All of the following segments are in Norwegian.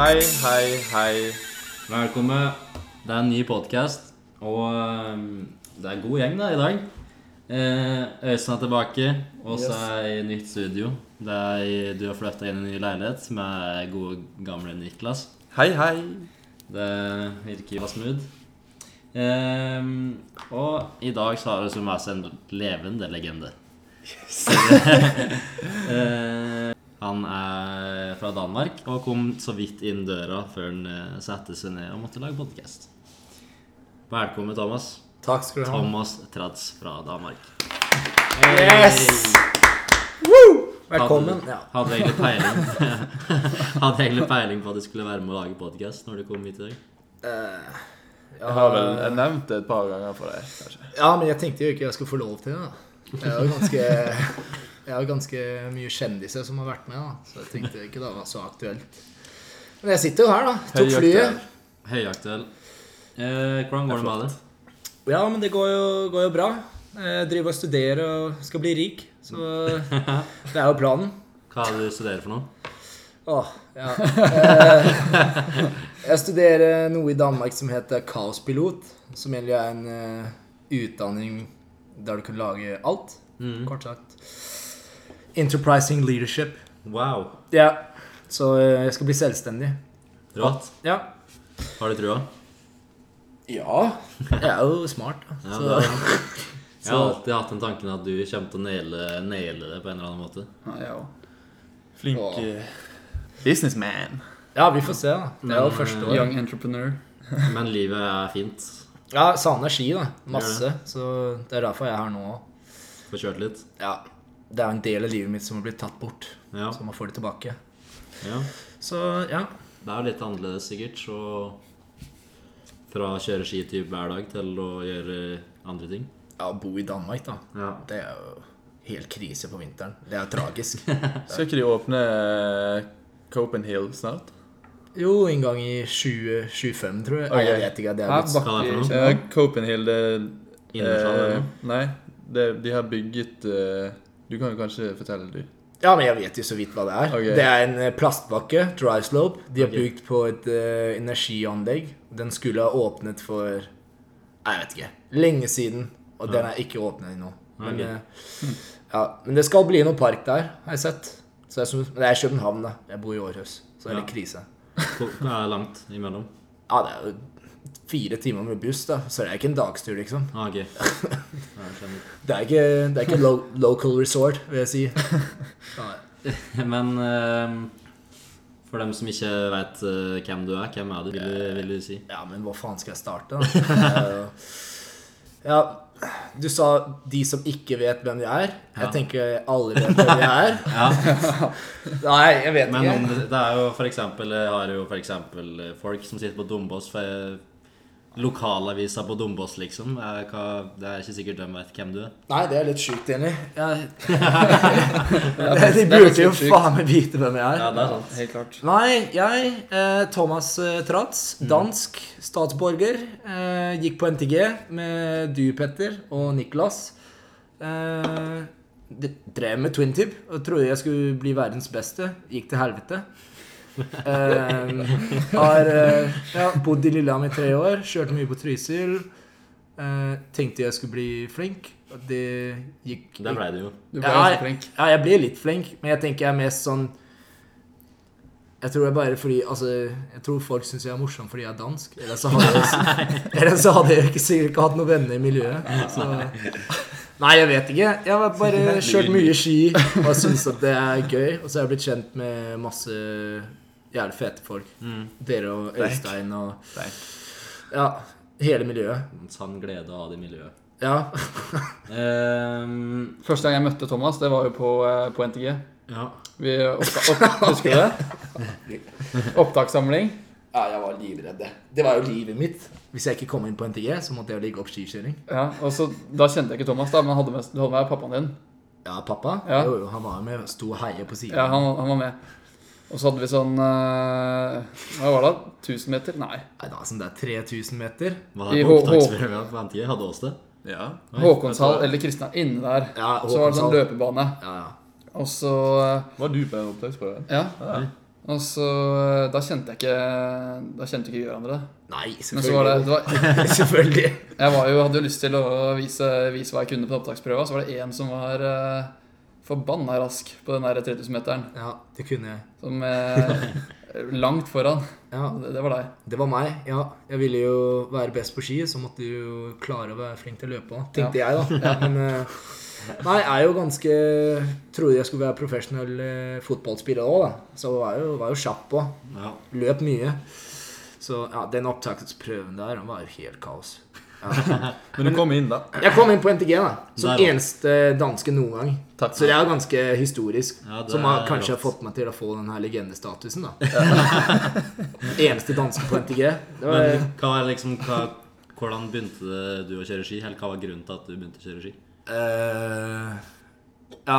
Hei, hei, hei. Velkommen. Det er en ny podkast, og ehm, det er god gjeng da i dag. Eh, Øystein er tilbake, og så er jeg i nytt studio. Det er du har flytta inn i en ny leilighet med gode, gamle Niklas. Hei, hei. Det virker jo smooth. Ehm, og i dag så har vi som med oss en levende legende. Eh, han er fra Danmark og kom så vidt inn døra før han eh, satte seg ned og måtte lage podkast. Velkommen, Thomas. Takk skal du ha. Thomas Trads fra Danmark. Yes! Velkommen. Hadde, Ja. hadde egentlig peiling Hadde egentlig peiling på at du skulle være med å lage podkast når du kom hit i dag. Eh, Jeg har vel jeg nevnt det et par ganger for deg, kanskje. ja, men jeg tenkte jo ikke jeg skulle få lov til det. da. Jeg er jo ganske, jeg har ganske mye kjendiser som har vært med, da. så jeg tenkte ikke det var så aktuelt. Men jeg sitter jo her, da. Tok flyet. Høyaktuell. Eh, hvordan går det med det? Ja, men det går jo, går jo bra. Jeg driver og studerer og skal bli rik, så det er jo planen. Hva er det du studerer for noe? Åh, ja. Eh, Jeg studerer noe i Danmark som heter kaospilot. Som egentlig er en eh, utdanning der du kan lage alt, Mm. kort sagt. Enterprising leadership. Wow. Ja, så eh, jeg skal bli selvstendig. Rått. Ja. Har du trua? Ja, jeg er jo smart. Ja, Så, det er- Jeg har alltid hatt den tanken at du kommer til å naile, naile det på en eller annen måte. Ja. Flink eh, businessman. ja, vi får se, da. Det er jo første eh, år. Young entrepreneur. Men livet er fint. Ja, savner ski, da. Masse. Så det er derfor jeg er her nå òg. Få kjørt litt. Ja. Det er en del av livet mitt som har blitt tatt bort. Ja. Så man får det tilbake. ja. Så ja. Det er jo litt annerledes sikkert, så fra å kjøre ski typ hver dag til å gjøre andre ting. Ja, Å bo i Danmark, da. Ja. Det er jo helt krise på vinteren. Det er jo tragisk. Skal ikke de åpne eh, Copenhill snart? Jo, en gang i 2025, tror jeg. Okay. Jeg vet ikke. Det er blitt Hva er det for noe? Ja, Copenhill, det eh. Nei, det, de har bygget eh, Du kan jo kanskje fortelle, du. Ja, men jeg vet jo så vidt hva det er. Okay. Det er en eh, plastbakke, dry slope. De har okay. bygd på et uh, energianlegg. Den skulle ha åpnet for Jeg vet ikke. Lenge siden. Og den er ikke åpnet ennå. Men, okay. eh, ja, men det skal bli noe park der, har jeg sett. Så jeg det er København, da. Jeg bor i Århus. Så det er Ja. litt krise. det er langt imellom? Ja, det er jo fire timer med buss, da. Så det er ikke en dagstur, liksom. Ah, ok. Ja, jeg skjønner. Det er ikke, det er ikke lo local resort, vil jeg si. Men uh, for dem som ikke vet uh, hvem du er, hvem er du, vil du, vil du si? Ja, men hvor faen skal jeg starte, da? Eh, ja, du sa de som ikke vet hvem de er. Jeg tenker alle vet hvem de er. Ja, Nei, jeg vet Men ikke. det er jo for eksempel Jeg har jo for eksempel eh, folk som sitter på Dombås Lokalavisa på Dombås, liksom. Er, hva, det er ikke sikkert de vet hvem du er. Nei, det er litt sjukt, egentlig. Ja, de burde jo faen meg vite hvem jeg er. Ja, det er sant. Helt klart. Nei, jeg, eh, Thomas eh, Trats, dansk statsborger, eh, gikk på NTG med du, Petter, og Niklas. Eh, drev med twintip og trodde jeg skulle bli verdens beste. Gikk til helvete. Eh, har uh, ja, bodd i Lillehammer i tre år, kjørte mye på Trysil. Uh, tenkte jeg skulle bli flink, og det gikk Det ble du jo. Du ble ja, flink. Ja, jeg blir litt flink, men jeg tenker jeg er mest sånn Jeg tror det er bare fordi Altså, jeg tror folk syns jeg er morsom fordi jeg er dansk. Ellers så hadde jeg, ellers så hadde jeg ikke sikkert ikke hatt noen venner i miljøet. Så Nei, jeg vet ikke. Jeg har bare kjørt mye ski og syns at det er gøy. Og så har jeg blitt kjent med masse jævlig fete folk. Mm. Dere og Øystein og. Ja, hele miljøet. En sann glede av det miljøet. Ja. um, Første gang jeg møtte Thomas, det var jo på, eh, på NTG. ja. Vi oppta opp Husker du det? Opptakssamling. Ja, jeg var livredd. Det var jo livet mitt. Hvis jeg ikke kom inn på NTG, så måtte jeg ligge opp skikjøring. Ja, og så, Da kjente jeg ikke Thomas, da, men hadde med, du hadde med pappaen din. Ja, pappa. Ja. Jo, jo, han var med og sto og heia på siden. Ja, han, han var med. Og så hadde vi sånn eh, Hva var det? 1000 meter? Nei. Nei, da, sånn er 3000 meter. Var er det opptaksprøve på Hadde oss det? Ja. Håkonshall eller Kristina inne der. Ja, Så var det sånn løpebane. Ja, ja. Og så eh, Var du på en opptaksprøven? Ja. Ja. Og så eh, Da kjente jeg ikke Da kjente vi ikke hverandre. Nei, Men så var det, selvfølgelig. det var, selvfølgelig. Jeg var jo, hadde jo lyst til å vise, vise hva jeg kunne på opptaksprøva. Så var det en som var uh, forbanna rask på den der 3000-meteren. Ja, det kunne jeg. Som eh, Langt foran. Ja, Det, det var deg. det var meg. Ja, jeg ville jo være best på ski, så måtte du jo klare å være flink til å løpe òg, tenkte jeg, da. Men eh, Nei, jeg er jo ganske Trodde jeg skulle være profesjonell eh, fotballspiller òg, da. Så var jeg jo, var jo kjapp òg. Ja. Løp mye. Så ja, den opptaksprøven der var jo helt kaos. Ja. Men du kom inn, da. Jeg kom inn på NTG, da. Som Der, eneste danske noen gang. Takk. Så det er ganske historisk. Ja, som har kanskje har fått meg til å få den her legendestatusen, da. eneste danske på NTG. Det var, Men hva er liksom hva, Hvordan begynte du å kjøre ski? Eller hva var grunnen til at du begynte å kjøre ski? Uh, ja,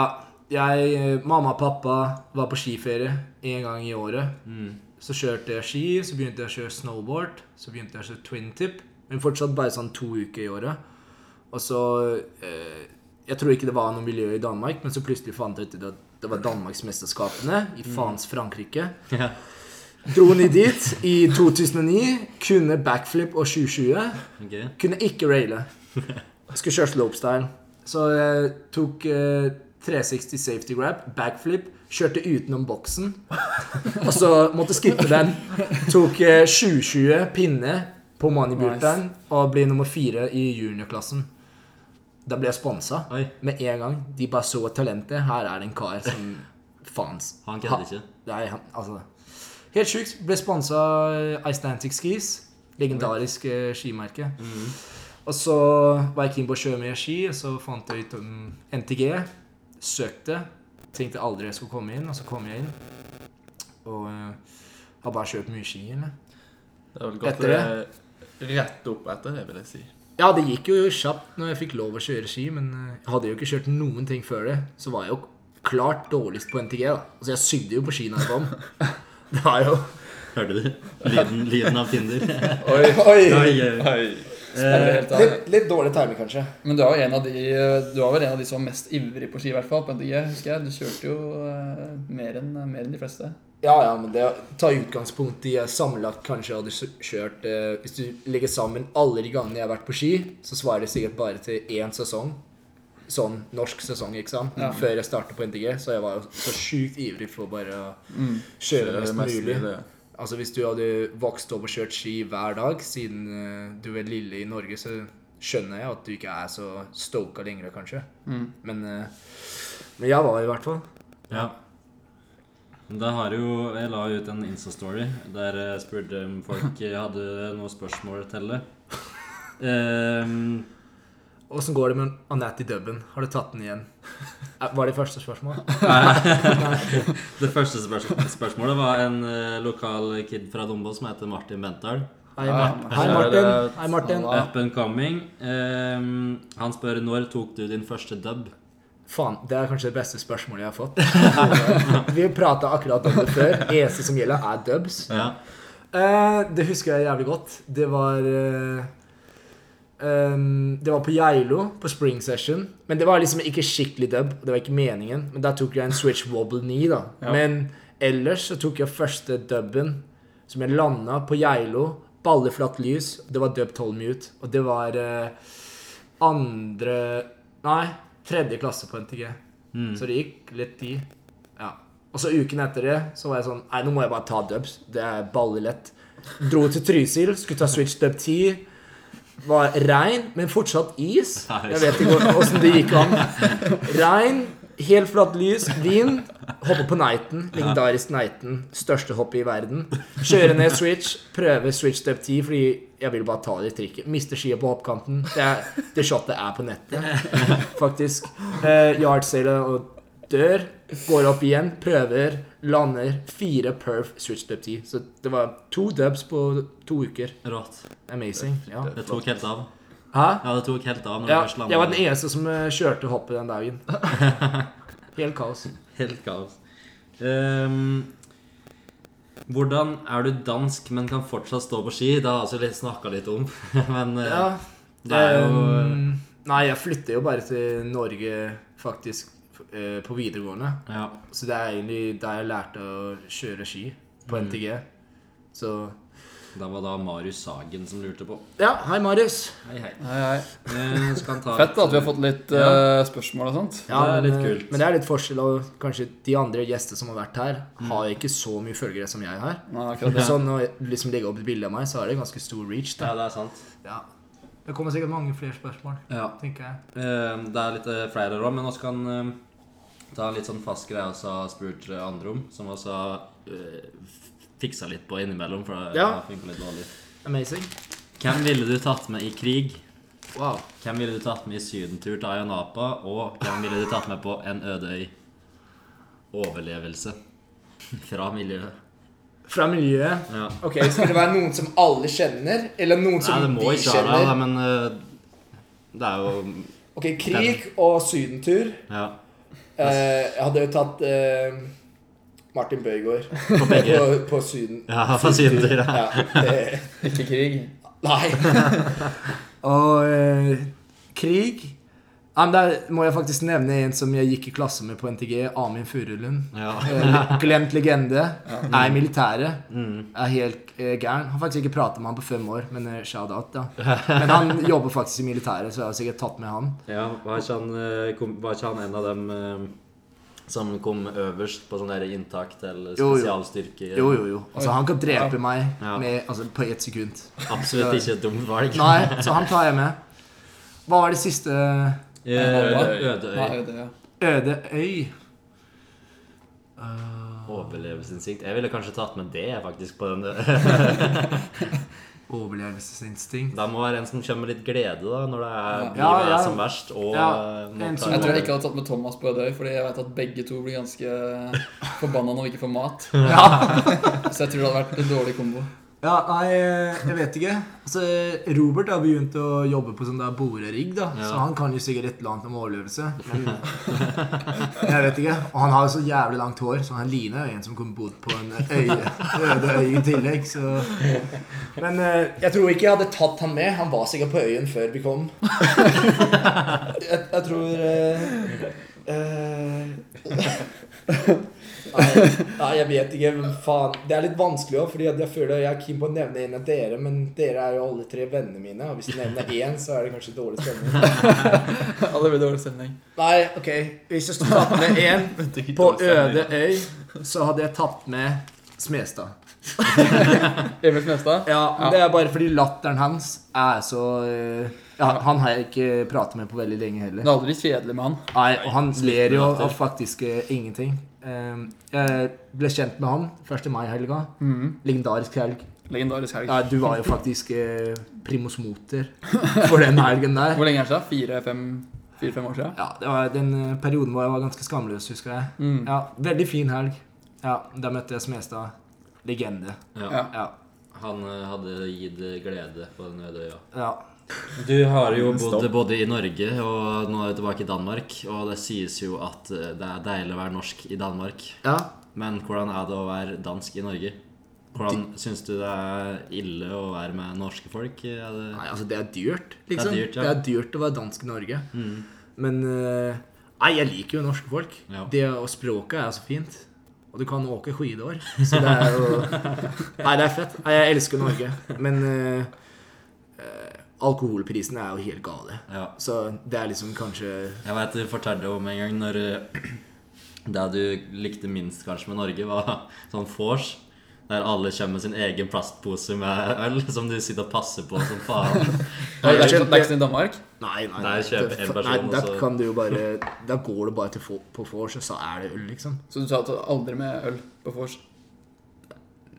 jeg Mamma og pappa var på skiferie en gang i året. Mm. Så kjørte jeg ski, så begynte jeg å kjøre snowboard. Så begynte jeg å kjøre twin tip. Men fortsatt bare sånn to uker i året. Og så eh, Jeg tror ikke det var noe miljø i Danmark, men så plutselig fant jeg ut at det var Danmarksmesterskapene i faens Frankrike. Ja. Dro ned dit i 2009. Kunne backflip og 720. Ok. Kunne ikke raile. Skulle kjøre slopestyle. Så jeg tok eh, 360 safety grab, backflip, kjørte utenom boksen. Og så måtte skippe den. Tok eh, 2020, pinne på moneybooteren og bli nummer fire i juniorklassen. Da ble jeg sponsa med en gang. De bare så talentet. Her er det en kar som faens. han kødder ikke. Nei, han, altså Helt sjukt. Ble sponsa Icelandic Skis. Legendarisk eh, skimerke. Og så var jeg keen på å kjøre mer ski, og så fant jeg ut om NTG. Søkte. Tenkte aldri jeg skulle komme inn, og så kom jeg inn. Og uh, har bare kjørt mye ski. Eller? Det er vel godt Etter det rett opp etter det, vil jeg si. Ja, det gikk jo kjapt når jeg fikk lov å kjøre ski, men eh, jeg hadde jo ikke kjørt noen ting før det. Så var jeg jo klart dårligst på NTG. da. Altså, Jeg sydde jo på ski når jeg kom. Det var jo Hørte du? Lyden, lyden av Tinder. Oi. Oi! Oi, oi. Eh. Litt, litt dårlig timing, kanskje. Men du var, en av de Du var vel en av de som var mest ivrig på ski, i hvert fall. På NTG, husker jeg. Du kjørte jo eh, mer enn mer enn de fleste. Ja, ja, men det tar utgangspunkt i jeg sammenlagt kanskje hadde kjørt eh, Hvis du legger sammen alle de gangene jeg har vært på ski, så svarer det sikkert bare til én sesong. Sånn norsk sesong, ikke sant? Ja. Før jeg startet på NTG. Så jeg var jo så sjukt ivrig for bare å Mm. kjøre Det mest mest mulig. Det. Altså Hvis du hadde vokst opp og kjørt ski hver dag siden eh, du er lille i Norge, så skjønner jeg at du ikke er så stoka lenger, kanskje. Mm. Men, eh, men jeg var i hvert fall. Ja. Da har jo Jeg la ut en Insta-story der jeg spurte om folk hadde noen spørsmål til det. Ehm, Åssen går det med Anette i dubben? Har du tatt den igjen? Eh, Var det første spørsmål? det første spørsmålet var en eh, lokal kid fra Dombo som heter Martin Benthal. Hei, Ja, Hei Martin. Hei, Martin. Up and coming. Um, han spør når tok du din første dub? Faen, det er kanskje det beste spørsmålet jeg har fått. Vi prata akkurat om det før. Eneste som gjelder, er dubs. Ja. Eh, det husker jeg jævlig godt. Det var eh, Det var på Geilo, på Spring Session. Men det var liksom ikke skikkelig dub. Det var ikke meningen. Men da tok jeg en Switch Wobble 9, da. Ja. Men ellers så tok jeg første dubben som jeg landa på Geilo. Balleflatt lys. Det var dub 12 mute. Og det var eh, andre Nei, tredje klasse på NTG. Mm. Så det gikk litt tid. Ja. Og så uken etter det så var jeg sånn Nei, nå må jeg bare ta dubs. Det er ballelett. Dro til Trysil, skulle ta Switch Dub 10. Var regn, men fortsatt is. Jeg vet ikke åssen det gikk an. Regn, helt flatt lys, vin. Hoppe på Nighten. Legendarisk Nighten. Største hoppet i verden. Kjøre ned Switch, prøve Switch Dub 10 fordi jeg vil bare ta det i trikket. Mister skia på hoppkanten. Det, er, det shotet er på nettet, faktisk. Eh, Yardsaile og dør. Går opp igjen, prøver, lander. Fire perf Switch Dub 10. Så det var to dubs på to uker. Rått. Amazing. Ja. Det tok helt av. Hæ? Ja, det tok helt av når Ja, du først landet. jeg var den eneste som eh, kjørte hoppet den dagen. Helt kaos. Helt kaos. Um, hvordan er du dansk, men kan fortsatt stå på ski? Det har jeg altså snakka litt om. men eh, Ja. det er jo um, Nei, jeg flytter jo bare til Norge, faktisk. eh, på videregående. Ja. Så det er egentlig der jeg lærte å kjøre ski på Mm. NTG. Så Det var da Marius Sagen som lurte på. Ja, hei, Marius. Hei, hei. Hei, hei. Eh, skal ta Fett da, at vi har fått litt Ja. eh, spørsmål og sånt. Ja, Det er litt eh, kult. Men det er litt forskjell, og kanskje de andre gjester som har vært her, har ikke så mye følgere som jeg har. Nei, det. Så når jeg liksom legger opp et bilde av meg, så er det ganske stor reach. Ja, det er sant. Ja. Det kommer sikkert mange flere spørsmål, Ja. tenker jeg. Eh, Det er litt eh, flere råd, men vi kan eh, ta en litt sånn fast greie og så har spurt eh, andre om, som også har eh, fiksa litt på innimellom, for det Ja. funket litt dårlig. Amazing. Hvem ville du tatt med i krig? Wow. Hvem ville du tatt med i sydentur til Ayanapa? Og hvem ville du tatt med på en øde øy? Overlevelse. Fra miljøet. Fra miljøet. Ja. Ok, Skal det være noen som alle kjenner, eller noen Nei, som det må de ikke være det, kjenner? da, men eh, det er jo Ok, Krig og sydentur. Ja. Eh, jeg hadde jo tatt eh, Martin Bøygaard På begge. på, på Syden. Ja, på sydentur. Ja. Ja, Ikke krig. nei. og eh, krig ja, men Der må jeg faktisk nevne en som jeg gikk i klasse med på NTG. Amin Furulund. Ja. Eh, Glemt legende. Er i militæret. Mm. Er helt eh, gæren. Har faktisk ikke pratet med han på fem år, men eh, shout-out, da. Men han jobber faktisk i militæret, så jeg har sikkert tatt med han. ja var, ikke han, eh, var ikke han en av dem eh, som kom øverst på sånn inntak til spesialstyrke? Jo, jo, jo. Altså, han kan drepe Ja. meg med, altså, på ett sekund. Absolutt ikke et dumt valg. Nei, så han tar jeg med. Hva var det siste Ødeøy. Ødeøy. Nei, øy. det, ja. Øde øy? Overlevelsesinstinkt. Jeg ville kanskje tatt med det, faktisk, på den. Overlevelsesinstinkt. Det må være en som kommer med litt glede da, når det er, Ja. livet Ja, ja. som verst. Og Ja, Jeg tror jeg ikke hadde tatt med Thomas på Ødøy, fordi jeg vet at begge to blir ganske forbanna når vi ikke får mat. Ja. Så jeg tror det hadde vært en dårlig kombo. Ja, nei, jeg vet ikke. Altså, Robert har begynt å jobbe på sånn der borerigg, da. Ja. Så han kan jo sikkert et eller annet om overlevelse. Men jeg vet ikke. Og han har jo så jævlig langt hår, så han ligner jo en som kunne bodd på en øye, øde øy i tillegg. Så. Men eh, jeg tror ikke jeg hadde tatt han med. Han var sikkert på øyen før vi kom. jeg, jeg tror uh, eh, Nei, nei, jeg vet ikke. Men faen. Det er litt vanskelig òg, fordi jeg føler jeg er keen på å nevne en av dere, men dere er jo alle tre vennene mine. Og hvis jeg nevner én, så er det kanskje dårlig stemning. Alle det blir dårlig stemning. Nei, ok. Hvis jeg skulle tatt med én på øde øy, så hadde jeg tatt med Smestad. Emil Smestad? Ja, men Det er bare fordi latteren hans er så eh, ja, Han har jeg ikke pratet med på veldig lenge Det heller. er aldri kjedelig med han. Nei, og han ler jo av faktisk eh, ingenting. Eh, jeg ble kjent med han 1. mai-helga. Mm. Legendarisk helg. Legendarisk helg. Ja, du var jo faktisk eh, primus moter for den helgen der. Hvor lenge er det siden? Fire-fem fire, år siden? Ja, det var den eh, perioden hvor jeg var ganske skamløs, husker jeg. Mm. Ja, Veldig fin helg. Ja, Da møtte jeg Smestad. Legende. Ja. Ja. Ja. Han eh, hadde gitt glede på den øde øya. ja. Du har jo bodd både i Norge og nå er du tilbake i Danmark. Og det sies jo at eh, det er deilig å være norsk i Danmark. ja. Men hvordan er det å være dansk i Norge? Hvordan Syns du det er ille å være med norske folk? Det... Nei, altså, det er dyrt, liksom. Det er dyrt, ja. Det er dyrt å være dansk i Norge. Mm. Men eh, Nei, jeg liker jo norske folk. Ja. Det og språket er så fint. Og du kan åke skidår. Så det er jo Nei, det er fett. Nei, jeg elsker Norge. Men uh, alkoholprisene er jo helt gale. Ja. Så det er liksom kanskje Jeg vet du fortalte om en gang når eh, det du likte minst kanskje med Norge, var sånn vors. Der alle kommer med sin egen plastpose med øl som du sitter og passer på som faen. Det er ikke sånn i Danmark? Nei, nei. Der kjøper en person, Nei, der, kan du jo bare Da går du bare til på vors, og så er det øl, liksom. Så du sa aldri med øl på vors?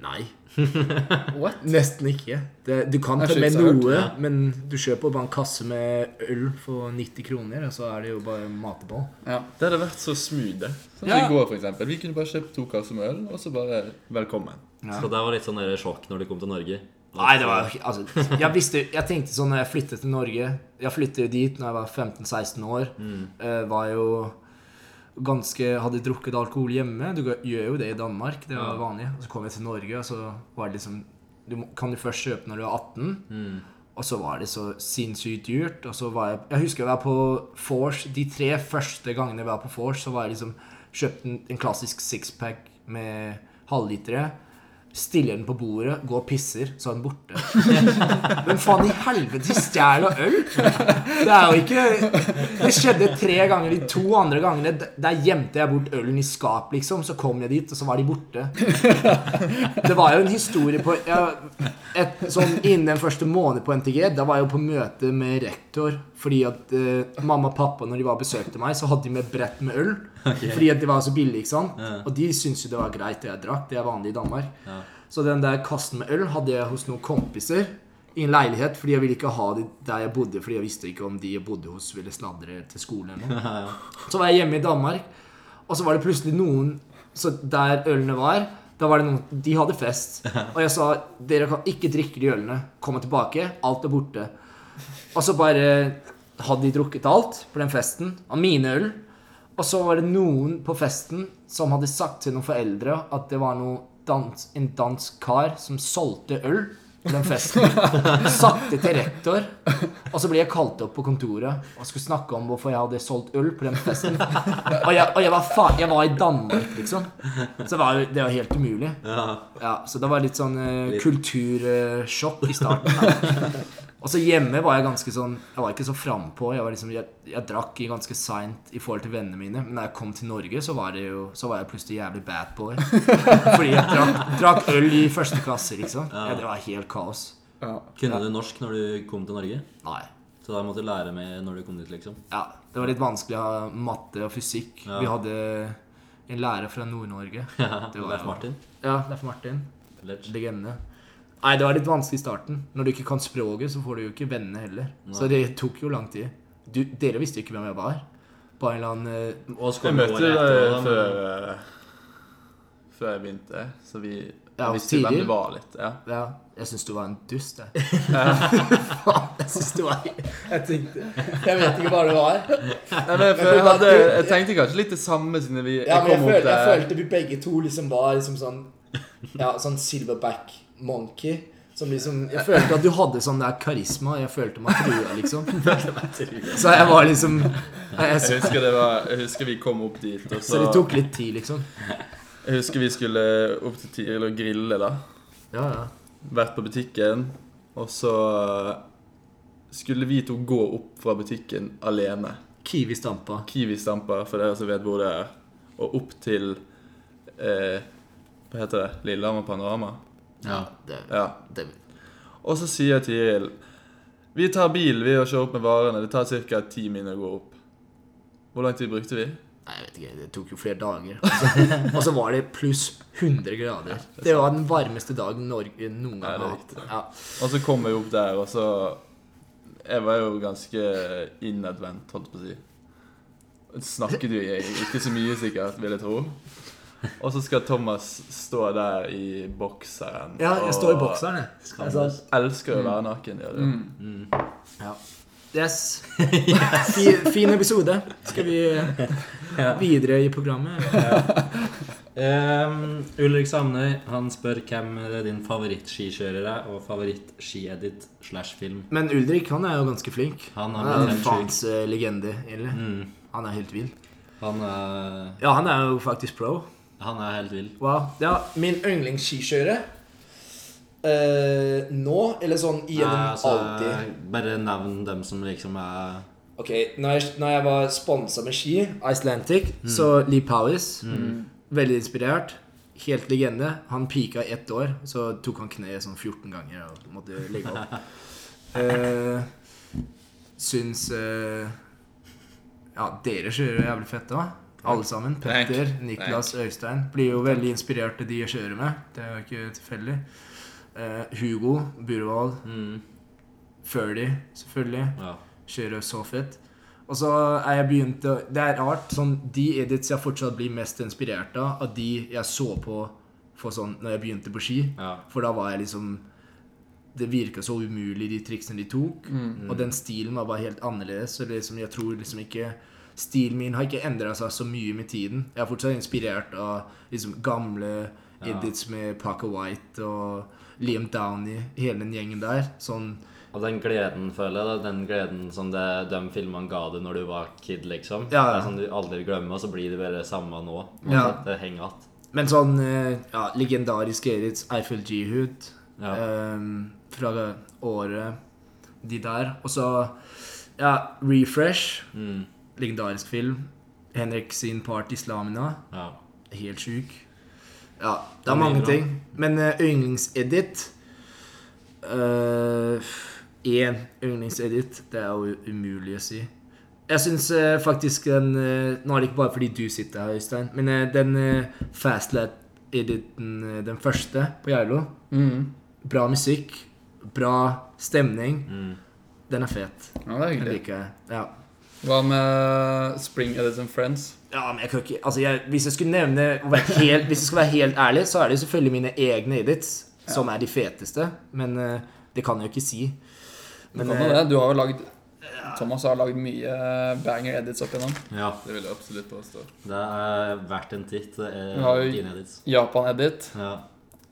Nei. What? Nesten ikke. Det, du kan Det ta med noe, ja. men du kjøper bare en kasse med øl for 90 kroner, og så er det jo bare mate på. Ja. Det hadde vært så smooth. Sånn Ja. som I går, for eksempel. Vi kunne bare kjøpt to kasser med øl, og så bare velkommen. Så det var litt sånn sjokk når de kom til Norge. Nei, det var altså, jeg, visste, jeg tenkte sånn når jeg flyttet til Norge Jeg flyttet dit når jeg var 15-16 år. Mm. Eh, var jo ganske Hadde drukket alkohol hjemme. Du gjør jo det i Danmark. Det var vanlig. Og så kom jeg til Norge, og så var det liksom Du kan jo først kjøpe når du er 18. Mm. Og så var det så sinnssykt dyrt. Og så var jeg Jeg husker jeg var på Force De tre første gangene jeg var på Force, så var jeg liksom kjøpt en, en klassisk sixpack med halvlitere. Stiller den på bordet, går og pisser, så er den borte. Men faen i helvete, stjeler øl? Det er jo ikke Det skjedde tre ganger. De to andre gangene der gjemte jeg bort ølen i skap, liksom. Så kom jeg dit, og så var de borte. Det var jo en historie på ja, et, sånn Innen den første måneden på NTG, da var jeg jo på møte med rektor. Fordi at eh, mamma og pappa, når de var og besøkte meg, så hadde de med brett med øl. Fordi at det var så billig, ikke sant. Ja. Og de syntes jo det var greit det jeg drakk. Det er vanlig i Danmark. Ja. Så den der kassen med øl hadde jeg hos noen kompiser i en leilighet. Fordi jeg ville ikke ha det der jeg bodde, fordi jeg visste ikke om de jeg bodde hos, ville sladre til skolen eller noe. Ja. Så var jeg hjemme i Danmark, og så var det plutselig noen Så der ølene var, da var det noen De hadde fest. Og jeg sa dere kan ikke drikke de ølene. Komme tilbake. Alt er borte. Og så bare hadde de drukket alt på den festen. Av mine øl. Og så var det noen på festen som hadde sagt til noen foreldre at det var dans, en dansk kar som solgte øl på den festen. Satte til rektor. Og så ble jeg kalt opp på kontoret og skulle snakke om hvorfor jeg hadde solgt øl på den festen. Og jeg, og jeg var faen Jeg var i Danmark, liksom. Så var, det var helt umulig. Ja. Ja, Så det var litt sånn uh, kultursjokk i starten. Da. Og så hjemme var jeg ganske sånn Jeg var ikke så frampå. Jeg, liksom, jeg, jeg drakk ganske seint i forhold til vennene mine. Men da jeg kom til Norge, så var, det jo, så var jeg plutselig jævlig bad boy. Fordi jeg drakk, drakk øl i første klasse, liksom. Ja, det var helt kaos. Ja. Kunne du norsk når du kom til Norge? Nei. Så da måtte du lære med når du kom dit, liksom? Ja, det var litt vanskelig å ha matte og fysikk. Ja. Vi hadde en lærer fra Nord-Norge. Ja, Det var- Leif Martin? Ja, det er Martin. Legende. Nei, det var litt vanskelig i starten. Når du ikke kan språket, så får du jo ikke vennene heller. Så det tok jo lang tid. Du, dere visste jo ikke hvem jeg var. På en eller annen uh, Jeg møtte deg før uh, Før jeg begynte, så vi Ja, visste hvem du var litt. Ja. Ja, jeg syns du var en dust, jeg. Faen, jeg syns du var Jeg tenkte Jeg vet ikke hva det var. Nei, men for jeg, hadde, jeg tenkte kanskje litt det samme siden vi Ja, jeg men jeg, kom opp følte, jeg følte vi begge to liksom var liksom sånn Ja, sånn silverback monkey. Som liksom Jeg følte at du hadde sånn der karisma. Jeg følte meg trua, liksom. Så jeg var liksom jeg, Jeg jeg, husker, det var, jeg husker vi kom opp dit, og Så så det tok litt tid, liksom. Jeg husker vi skulle opp til Tiril og grille, da. Ja, ja. Vært på butikken, og så skulle vi to gå opp fra butikken alene. Kiwi stampa. Kiwi Stampa, for dere som vet hvor det er. Og opp til eh, Hva heter det? Lillehammer Panorama. Ja. Det, Ja. det, Og så sier Tiril Vi tar bil vi og kjører opp med varene. Det tar ca. ti minutter å gå opp. Hvor lang tid brukte vi? Nei, jeg vet ikke, det tok jo flere dager. Og så, var det pluss 100 grader. Det var den varmeste dagen Norge noen gang har hatt. Ja. Og så kom vi opp der, og så Jeg var jo ganske innadvendt, holdt på å si. Snakket jo ikke så mye, sikkert, vil jeg tro. Og så skal Thomas stå der i bokseren. ja, jeg står i bokseren, jeg. Altså, Elsker å være naken. Gjør du? Mm. ja. Yes. Fin, fin episode. Skal vi videre i programmet? Um, Ulrik Samnøy han spør hvem er din favorittskikjører er, og favorittskiedit slash film. Men Ulrik han er jo ganske flink. Han Han er er en faens eh, legende. Mm. Han er helt vill. Han er, Ja, han er jo faktisk pro. Han er helt vill. Wow. Ja, min yndlingsskikjører uh, Nå, eller sånn gjennom Nei, altså, alltid? Bare nevn dem som liksom er Ok, når jeg, når jeg var sponsa med ski, Icelandic, så Lee Powis Veldig inspirert. Helt legende. Han pika i ett år, så tok han kneet sånn 14 ganger og måtte legge opp. uh, syns uh, Ja, dere kjører jævlig fett òg. Alle sammen. Petter, Niklas, Øystein. Blir jo veldig inspirert av de jeg kjører med. Det er jo ikke tilfeldig. Uh, Hugo Burvald. mm, Ferdy, selvfølgelig. Ja. Kjører så fett. Og så er jeg begynt å Det er rart. sånn De edits jeg fortsatt blir mest inspirert av, av de jeg så på for sånn når jeg begynte på ski. ja. For da var jeg liksom Det virka så umulig, de triksene de tok. Og den stilen var bare helt annerledes. Så liksom, jeg tror liksom ikke Stilen min har ikke endra seg så mye med tiden. Jeg er fortsatt inspirert av liksom gamle Ja. edits med Parker White og Liam Downey, hele den gjengen der. Sånn Og den gleden, føler jeg, da, den gleden som det, de filmene ga deg når du var kid, liksom. Ja, ja. Det er sånn du aldri glemmer, og så blir det bare det samme nå. Ja. Det henger igjen. Men sånn eh, ja, legendarisk Ediths Eiffel G-Hood Ja. Um, fra året De der. Og så ja, Refresh. Mm. Legendarisk film. Henrik sin part Islamina. ja. Helt sjuk. Ja, det er er mange bra. ting. Men uh, yndlingsedit Én yndlingsedit, det er jo umulig å si. Jeg syns uh, faktisk den uh, Nå er det ikke bare fordi du sitter her, Øystein, men uh, den uh, Fastlat-editen, eh, den første på Geilo Mm. Bra musikk, bra stemning. Mm. Den er fet. Ja, det er Den liker jeg. Ja. Hva med Spring Edits and Friends? Ja, men jeg kan ikke Altså, jeg, hvis jeg skulle nevne være helt, Hvis jeg skal være helt ærlig, så er det selvfølgelig mine egne edits som er de feteste. Men eh, det kan jeg jo ikke si. Men, du, kan eh, det. Du har jo lagd Thomas har lagd mye banger edits opp igjennom. ja. Det vil jeg absolutt påstå. Det er verdt en titt. Det Vi har jo- dine edits. Japan-edit. Ja.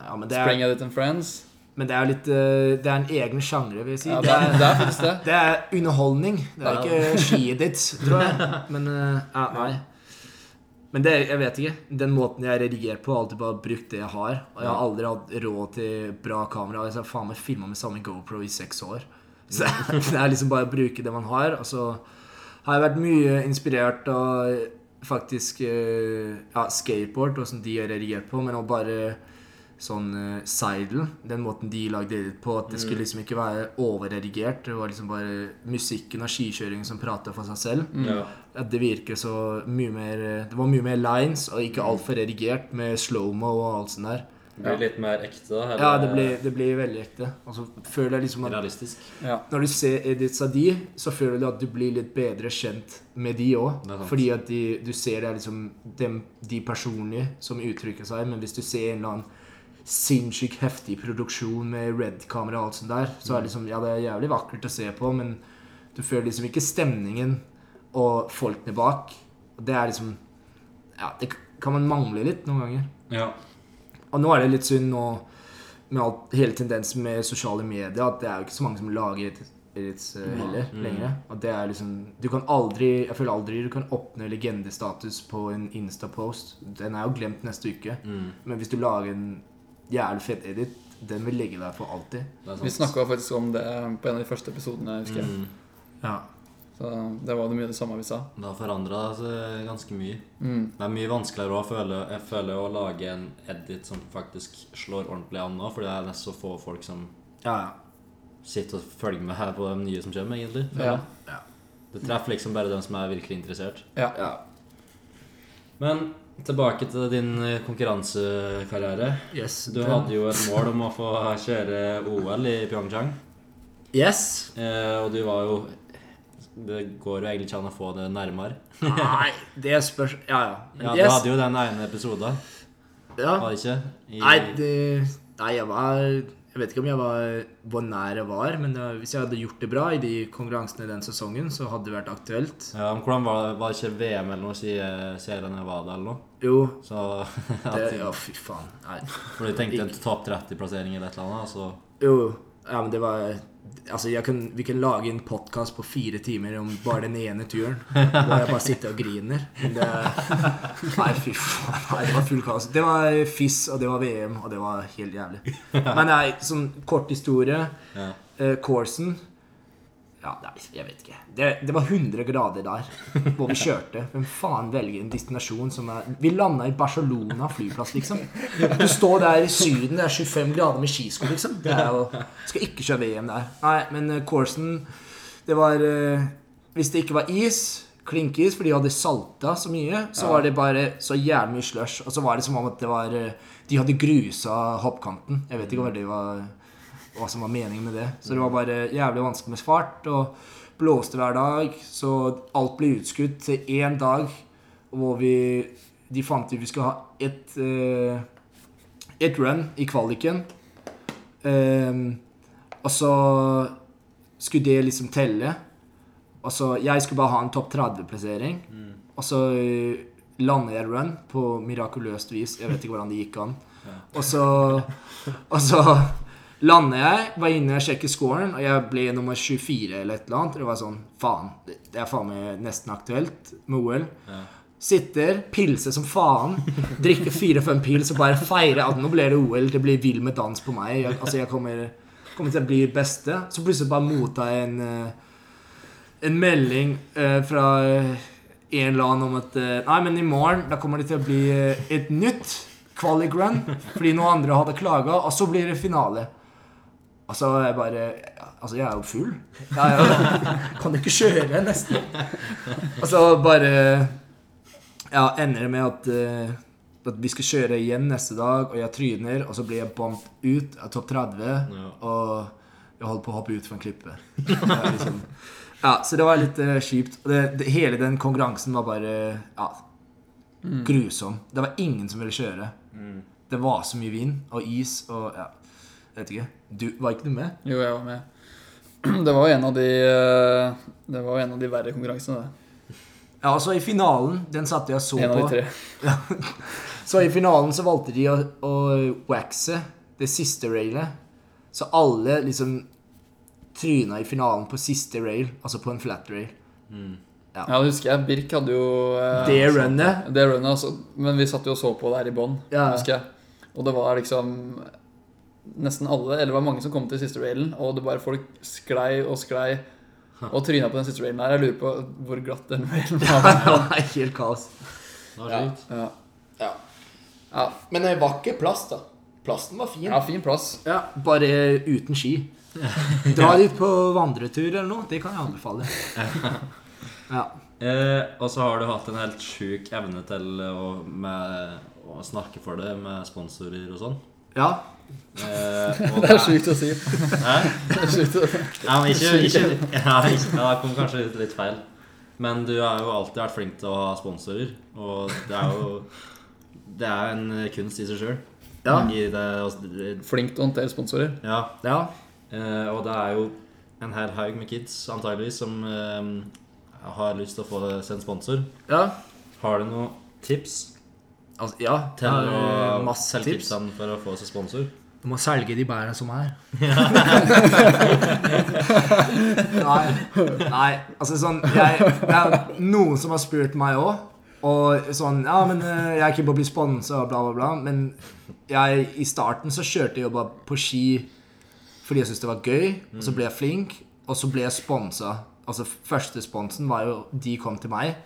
ja, men, Spring er, Edit and Friends. Men det er jo litt eh, Det er en egen sjanger, vil jeg si. Ja, det, er, det er faktisk det. det er underholdning. Det er Ja. ikke skiet ditt, tror jeg. Men eh, ja, nei. Men det, jeg vet ikke. Den måten jeg redigerer på, har alltid bare brukt det jeg har. Og jeg har aldri hatt råd til bra kamera. Jeg har faen meg filma med samme GoPro i seks år. Så det er liksom bare å bruke det man har. Og så har jeg vært mye inspirert av faktisk eh, ja, skateboard, og som de har redigert på, men å bare sånn uh, Seidel, den måten de lagde det på, at det skulle liksom ikke være overredigert. Det var liksom bare musikken og skikjøringen som prata for seg selv. Ja. At det virker så mye mer eh, Det var mye mer lines, og ikke altfor redigert med slow-mo og alt sånt der. Det blir litt mer ekte. eller Ja, det blir, det blir veldig ekte. Og så føler jeg liksom at Realistisk. Ja. når du ser edits av de, så føler du at du blir litt bedre kjent med de òg. Fordi at de, du ser det er liksom dem, de personlige som uttrykker seg. Men hvis du ser en eller annen sinnssykt heftig produksjon med red-kamera og alt sånt der, så er det liksom Ja, det er jævlig vakkert å se på, men du føler liksom ikke stemningen og folkene bak. Det er liksom Ja, det kan man mangle litt noen ganger. Ja. Og nå er det litt synd nå med alt, hele tendensen med sosiale medier at det er jo ikke så mange som lager edits uh, heller Mm. lenger. Og det er liksom Du kan aldri Jeg føler aldri du kan oppnå legendestatus på en Insta-post. Den er jo glemt neste uke. Mm. Men hvis du lager en jævlig edit, den vil ligge der for alltid. Vi snakka faktisk om det på en av de første episodene. husker jeg Mm. Ja. Så det var det mye det samme vi sa. Det har forandra seg ganske mye. Mm. Det er mye vanskeligere å føle, jeg føler å lage en edit som faktisk slår ordentlig an nå, fordi det er nesten så få folk som Ja, ja. sitter og følger med her på de nye som kommer, egentlig. Ja. Ja. Det treffer liksom bare dem som er virkelig interessert. Ja. ja. Men tilbake til din eh, konkurransekarriere. Yes. Du hadde jo et mål om å få kjøre OL i Pyeongchang. Yes. Eh, og du var jo Det går jo egentlig ikke an å få det nærmere. Nei, det spørs Ja, ja. Ja, Du Yes. hadde jo den ene episoden, ja. var det ikke? I, Nei, det, nei, jeg var Jeg vet ikke om jeg var hvor nær jeg var, men det, hvis jeg hadde gjort det bra i de konkurransene den sesongen, så hadde det vært aktuelt. Ja, men hvordan var det? Var det ikke VM eller noe siden serien var det, eller noe? Jo, Så det Ja, fy faen. Nei. For du tenkte en topp 30-plassering eller et eller annet, så Jo, ja, men det var Altså, kan, vi kan lage en podkast på fire timer om bare den ene turen. Hvor jeg bare sitter og griner. Det Nei, fy faen. Nei, det var full kaos. Det var FIS, og det var VM, og det var helt jævlig. Men nei, sånn kort historie. ja. Eh, Coursen Ja, nei, jeg vet ikke. Det, det var 100 grader der hvor vi kjørte. Hvem faen velger en destinasjon som er Vi landa i Barcelona flyplass, liksom. Du står der i Syden, det er 25 grader med skisko, liksom. Det er jo Skal ikke kjøre VM der. Nei, men eh, Coursen Det var eh, Hvis det ikke var is klinkis, for de hadde salta så mye, så var det bare så jævlig mye slush. Og så var det som om at det var eh, De hadde grusa hoppkanten. Jeg vet ikke hva det var hva som var meningen med det. Så det var bare jævlig vanskelig med fart. Og blåste hver dag. Så alt ble utskutt til én dag hvor vi De fant ut vi skulle ha ett eh, et run i kvaliken. Ehm, og så skulle det liksom telle. Og så Jeg skulle bare ha en topp 30-plassering. Og så eh, landet jeg run på mirakuløst vis. Jeg vet ikke hvordan det gikk an. Og så Og så Lander jeg, var inne og sjekket scoren, og jeg ble nummer 24 eller et eller annet. Det var sånn Faen, det er faen meg nesten aktuelt med OL. Ja. Sitter, pilser som faen, drikker fire-fem pils og bare feirer at nå blir det OL. Det blir vill med dans på meg. Jeg, altså, jeg kommer, kommer til å bli beste. Så plutselig bare mottar jeg en eh, en melding eh, fra eh, en eller annen om at Nei, men i morgen da kommer det til å bli et nytt kvalik-run Fordi noen andre hadde klaga, og så blir det finale. Altså, jeg bare Altså, jeg er jo full. Jeg, jeg kan ikke kjøre, nesten. Altså, bare Ja, ender det med at uh, at vi skal kjøre igjen neste dag, og jeg tryner, og så blir jeg bumped ut av topp 30, Ja. og jeg holder på å hoppe ut fra en klippe. Liksom, ja, så det var litt uh, kjipt. Og det, det, hele den konkurransen var bare ja, grusom. Det var ingen som ville kjøre. Mm. Det var så mye vind og is og ja, vet ikke. Du, var ikke du med? Jo, jeg var med. Det var jo en av de eh, Det var jo en av de verre konkurransene, det. Ja, altså i finalen, den satte jeg så En av på. de tre. Så i finalen så valgte de å, å waxe det siste railet. Så alle liksom tryna i finalen på siste rail, altså på en flat rail. Mm. Ja, det husker jeg. Birk hadde jo eh, Det runnet. Det runnet, altså. Men vi satt jo og så på der i bånn, Ja. husker jeg. Og det var liksom nesten alle, eller det var mange som kom til siste railen, og det bare folk sklei og sklei og tryna på den siste railen der. Jeg lurer på hvor glatt den railen var. Det var helt kaos. Det var Ja. sjukt. Ja. Ja. Ja. Men det var ikke plass, da. Plassen var fin. ja, fin plass. Ja, bare uten ski. Dra dit på vandretur eller noe. Det kan jeg anbefale. Ja. Eh, og så har du hatt en helt sjuk evne til å, med, å snakke for det med sponsorer og sånn. Ja. Eh, og Det er sjukt å si. Hæ? Det er sjukt å Ja, men ikke, ikke, ja, ikke ja, det kom kanskje litt, litt feil. Men du har jo alltid vært flink til å ha sponsorer. Og det er jo Det er en kunst i seg sjøl. Ja. Flink til å håndtere sponsorer. ja. ja. Eh, og det er jo en hel haug med kids antageligvis som eh, har lyst til å få seg en sponsor. ja. Har du noen tips Altså, ja. til å masse tips. tipsene for å få seg sponsor? Du må selge de bærene som er. nei, nei, altså sånn jeg, Det er noen som har spurt meg òg. Og sånn Ja, men eh, jeg er ikke på å bli sponsa, bla, bla, bla. Men jeg, i starten så kjørte jeg jo bare på ski fordi jeg syntes det var gøy. Og så ble jeg flink, og så ble jeg sponsa. Altså første sponsen var jo De kom til meg.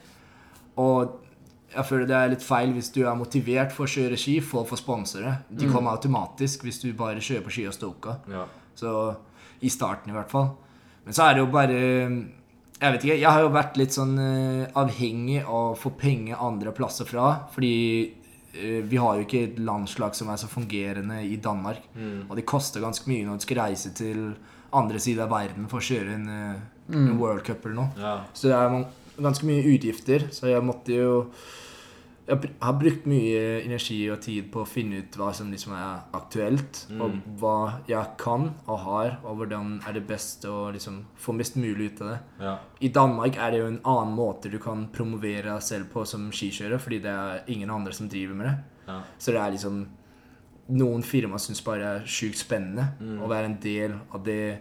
Og jeg føler det er litt feil hvis du er motivert for å kjøre ski for å få sponsere. De kommer automatisk hvis du bare kjører på ski og stoker. Ja. Så i starten i hvert fall. Men så er det jo bare Jeg vet ikke, jeg har jo vært litt sånn uh, avhengig av å få penger andre plasser fra. Fordi uh, vi har jo ikke et landslag som er så fungerende i Danmark. Og det koster ganske mye når du skal reise til andre siden av verden for å kjøre en, eh, en World Cup eller noe. ja. Så det er ganske mye utgifter, så jeg måtte jo Jeg har brukt mye energi og tid på å finne ut hva som liksom er aktuelt, og hva jeg kan og har, og hvordan er det best å liksom få mest mulig ut av det. ja. I Danmark er det jo en annen måte du kan promovere deg selv på som skikjører, fordi det er ingen andre som driver med det. ja. Så det er liksom Noen firma syns bare det er sjukt spennende å være en del av det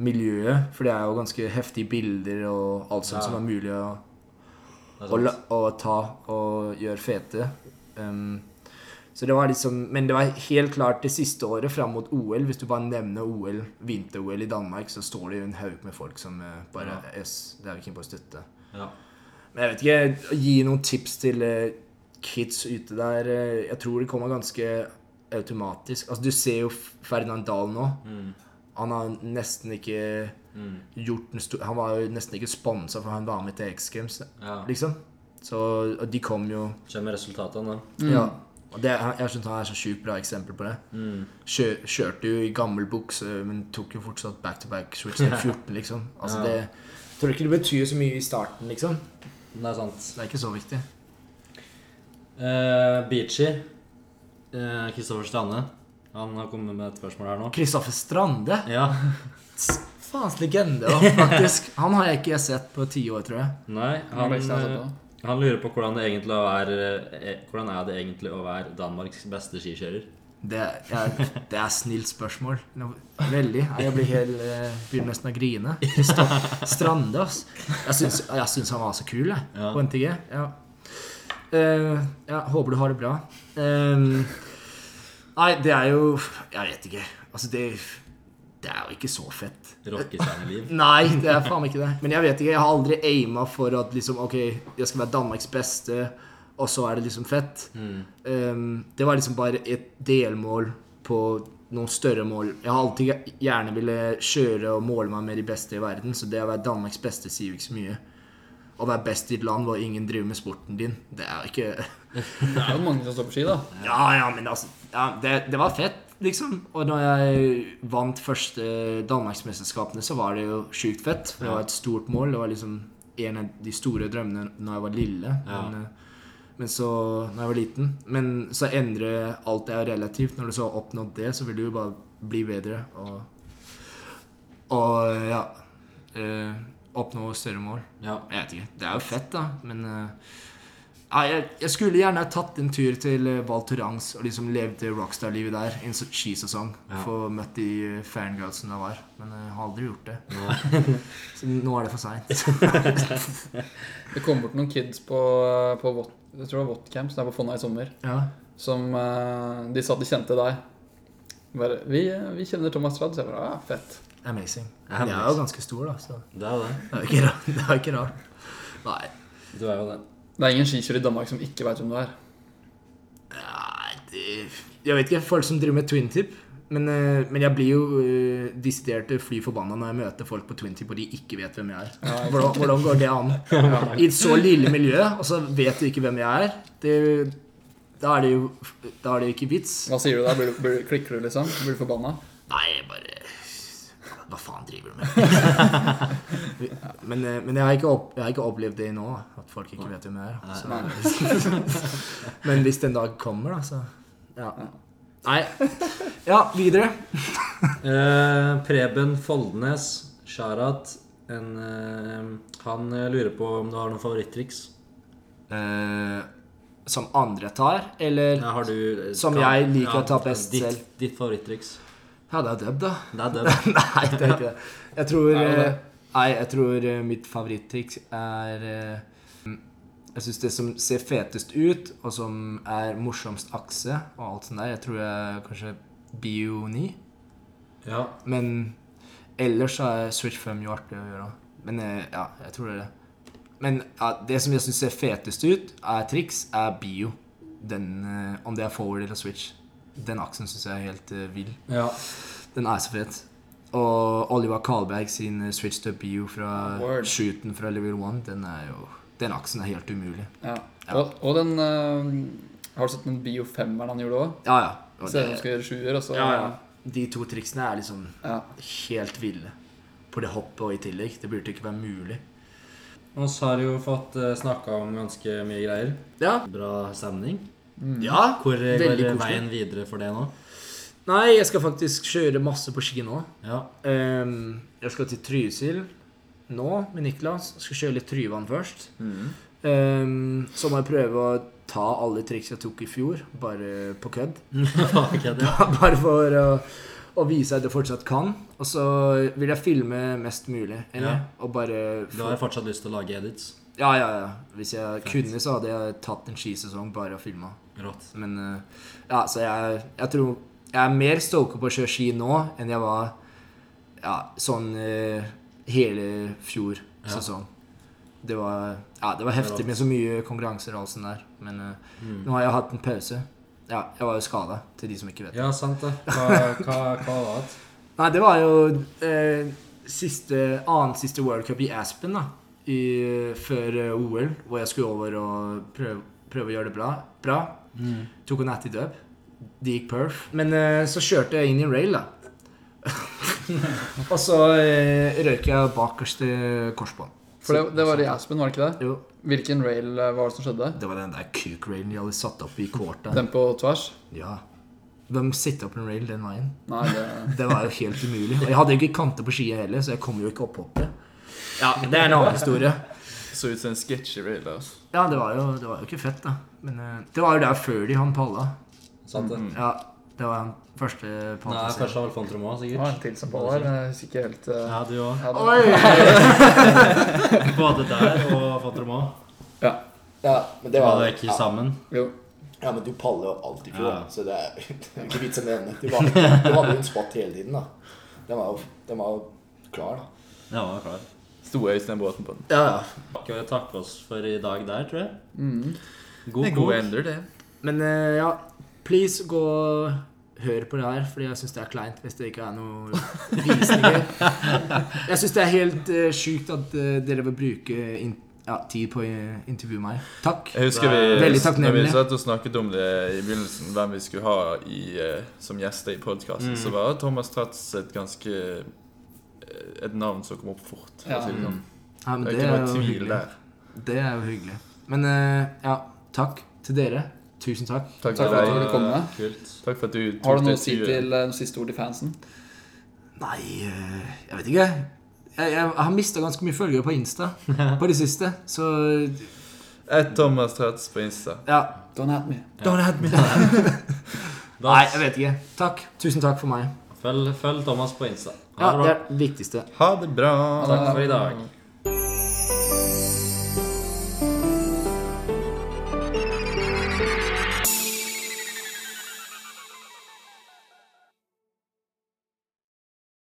miljøet. For det er jo ganske heftige bilder og alt sånt Ja. som er mulig å, å, å ta og gjøre fete. Um, så det var liksom Men det var helt klart det siste året fram mot OL. Hvis du bare nevner OL, vinter-OL i Danmark, så står det jo en haug med folk som eh, bare yes, Det er vi keen på å støtte. Ja. Men jeg vet ikke, gi noen tips til eh, kids ute der. eh, Jeg tror det kommer ganske automatisk. Altså, du ser jo Ferdinand Dahl nå. Mm. Han har nesten ikke Mm. gjort en stor Han var jo nesten ikke sponsa for han var med til X Games, ja. liksom. Så og de kom jo Kommer resultatene, da. Ja. Og det, jeg syns han er så sjukt bra eksempel på det. Mm. Kjør, kjørte jo i gammel bukse, men tok jo fortsatt back to back switch til 14, liksom. Altså Ja. det jeg tror ikke det betyr så mye i starten, liksom. Det er sant. Det er ikke så viktig. Uh, Beachy. Kristoffer Strande. Han har kommet med et spørsmål her nå. Kristoffer Strande. Ja. Faens legende, da, faktisk. Han har jeg ikke sett på ti år, tror jeg. Nei, Han eh, på. han lurer på hvordan det egentlig er, eh, hvordan er det egentlig å være Danmarks beste skikjører. Det, er, det er snilt spørsmål. Veldig. Jeg blir helt eh, Begynner nesten å grine. Kristoffer Strande, ass. Jeg syns, han var så kul, jeg. På NTG. Ja. Uh, ja, håper du har det bra. Ehm, nei, det er jo Jeg vet ikke. Altså, det Det er jo ikke så fett. Rockestjerneliv. Nei, det er faen ikke det. Men jeg vet ikke, jeg har aldri aima for at liksom, ok, jeg skal være Danmarks beste, og så er det liksom fett. Um, det var liksom bare et delmål på noen større mål. Jeg har alltid gjerne ville kjøre og måle meg med de beste i verden, så det å være Danmarks beste sier jo ikke så mye. Å være best i et land hvor ingen driver med sporten din, det er jo ikke Det er jo mange som står på ski, da. Ja, ja, men altså ja, det, det var fett, liksom. Og når jeg vant første Danmarksmesterskapene, så var det jo sjukt fett. Det var et stort mål. Det var liksom en av de store drømmene når jeg var lille. Ja. Men, eh, men så Når jeg var liten. Men så endrer alt det relativt. Når du så har oppnådd det, så vil du jo bare bli bedre. Og, og ja eh, Oppnå større mål. Ja. Jeg vet ikke. Det er jo fett, da. Men eh, ja, jeg, jeg skulle gjerne ha tatt en tur til uh, Val Thorens og liksom levd det rockstar-livet der. En sånn skisesong. Ja. Få møtt de fangirlsene jeg var. Men eh, jeg har aldri gjort det. Så nå er det for seint. Det kom bort noen kids på, på Vot, jeg tror det var Votcamp, som er på Fonna i sommer, Ja. som eh, De sa at de kjente deg. Bare, vi, vi kjenner Thomas Tradd. Så jeg bare, ja, fett. Amazing. Jeg er jo ganske stor, da, så Det er jo det. det er jo ikke rart. Det er jo ikke rart. Nei. Du er jo det. Det er ingen skikjører i Danmark som ikke veit hvem du er. Nei, det Jeg vet ikke. Folk som driver med twintip. Men, eh, men jeg blir jo uh, desidert fly forbanna når jeg møter folk på twintip og de ikke vet hvem jeg er. Ja, Hvordan, hvordan går det an? I et så lille miljø, og så vet du ikke hvem jeg er. Det, da er det jo Da er det ikke vits. Hva sier du da? Blir, du- blir, klikker du, liksom? Blir du forbanna? Nei, bare Hva faen driver du med? men, eh, men jeg, har opp, jeg har ikke opplevd det nå, at folk ikke vet hvem jeg er. Men hvis den dag kommer, da, så Ja. Nei. Ja, videre. uh, Preben Foldnes, Sharat, en, uh, han lurer på om du har noen favorittriks? Uh, som andre tar, eller Ja, du, Som kan, jeg liker å ta best ditt, selv. Ditt favorittriks? Ja, det er dub, da. Det er det. Nei, det er ikke det. Jeg tror, det nei, jeg tror eh, mitt favoritttriks er eh, Jeg syns det som ser fetest ut, og som er morsomst akse og alt sånt der, jeg tror jeg kanskje Bio 9. Ja. Men ellers så er Switch 5 jo artig å gjøre. Men eh, ja, jeg tror det er det. Men ja, det som jeg syns ser fetest ut, er triks, er Bio. Den, om det er forward eller switch. Den aksen syns jeg er helt eh, vill. ja. Den er så fet. Og Oliver Karlberg sin eh, switch to bio fra Word. shooten fra level 1, den er jo Den aksen er helt umulig. Ja. Ja. Og, og den uh, Har du sett den Bio 5-eren han gjorde òg? Ja, ja. Og Ser ut som han skal gjøre sjuer, og så ja, ja. De to triksene er liksom Ja. helt ville. På det hoppet og i tillegg. Det burde ikke være mulig. Og så har du jo fått uh, snakka om ganske mye greier. Ja. Bra stemning. ja. Hvor eh, går veien videre for det nå? Nei, jeg skal faktisk kjøre masse på ski nå. Ja. Um, jeg skal til Trysil nå med Niklas. Jeg skal kjøre litt Tryvann først. Ehm, så må jeg prøve å ta alle triks jeg tok i fjor, bare på kødd. Bare for å, å vise at jeg fortsatt kan. Og så vil jeg filme mest mulig. Eller? Ja. Og bare Du har fortsatt lyst til å lage edits. Ja, ja, ja. Hvis jeg Fett. kunne, så hadde jeg tatt en skisesong bare og filma. Men uh, ja, så jeg, jeg tror Jeg er mer stoka på å kjøre ski nå enn jeg var ja, sånn eh, hele fjor Ja. sesong. Det var, ja, det var heftig med så mye konkurranser og alt sånt der. Men eh, Mm. nå har jeg hatt en pause. Ja, jeg var jo skada, til de som ikke vet. Ja, sant det. Hva, hva, hva var det? Nei, det var jo eh, siste, annen siste World Cup i Aspen, da. I, før eh, OL, hvor jeg skulle over og prøve, prøve å gjøre det bra. bra. Mm. Tok en attitude dub. Det gikk perf. Men eh, så kjørte jeg inn i rail, da. og så eh, røyk jeg bakerste korsbånd. For det, det var i Aspen, var det ikke det? Jo, Hvilken rail eh, var det som skjedde? det var den der kuk-railen de hadde satt opp i courta. Den på tvers? Ja. De sitter opp en rail den veien. Nei, det Det var jo helt umulig. Og jeg hadde jo ikke kanter på skia heller, så jeg kom jo ikke opp hoppet. Ja, det er en annen historie. Så ut som en sketchy rail. Altså. Ja, det var jo, det var jo ikke fett, da. Men det var jo der før de han palla. Sant det. Mm. Ja, Det var den første Nei, kanskje først var Det var sikkert. en til som på der, men jeg husker ikke helt uh, Ja, du òg. ja! Både der og Fontromå. Ja. Ja, men det Var var det ikke ja, sammen? Jo. ja, men du paller jo alt i fjor, Ja. så det er, det er ikke vits å nevne. Du, hadde jo en spott hele tiden, da. Den var jo, den var jo klar, da. Ja, var klar. Sto Øystein båten på den. Ja, ja. Skal vi takke oss for i dag der, tror jeg. Mm. God Det er god ender, det. Men uh, ja, please gå og hør på det her, fordi jeg syns det er kleint hvis det ikke er noe visninger. Jeg syns det er helt uh, sjukt at uh, dere vil bruke ja, tid på å intervjue meg. Takk. Jeg husker vi, Veldig når vi satt og snakket om det i begynnelsen, hvem vi skulle ha i, eh, som gjester i podkasten, Mm. så var Thomas Tratz et ganske Et navn som kom opp fort. Ja. si det sånn. Ja, men Det er det ikke noe tvil der. Det er jo hyggelig. Men ja, takk til dere. Tusen takk. Takk Takk for at du kom med. Kult. Takk for at du Har du noe å si til eh, siste ord til fansen? Nei, eh, jeg vet ikke. Jeg, jeg har mista ganske mye følgere på Insta på det siste, så Et Thomas Tratz på Insta. ja. Don't at me. Don't hate me. Nei, jeg vet ikke. Takk. Tusen takk for meg. følg, følg Thomas på Insta. Ha Ja, det det er det viktigste. Ha det bra. Takk for i dag.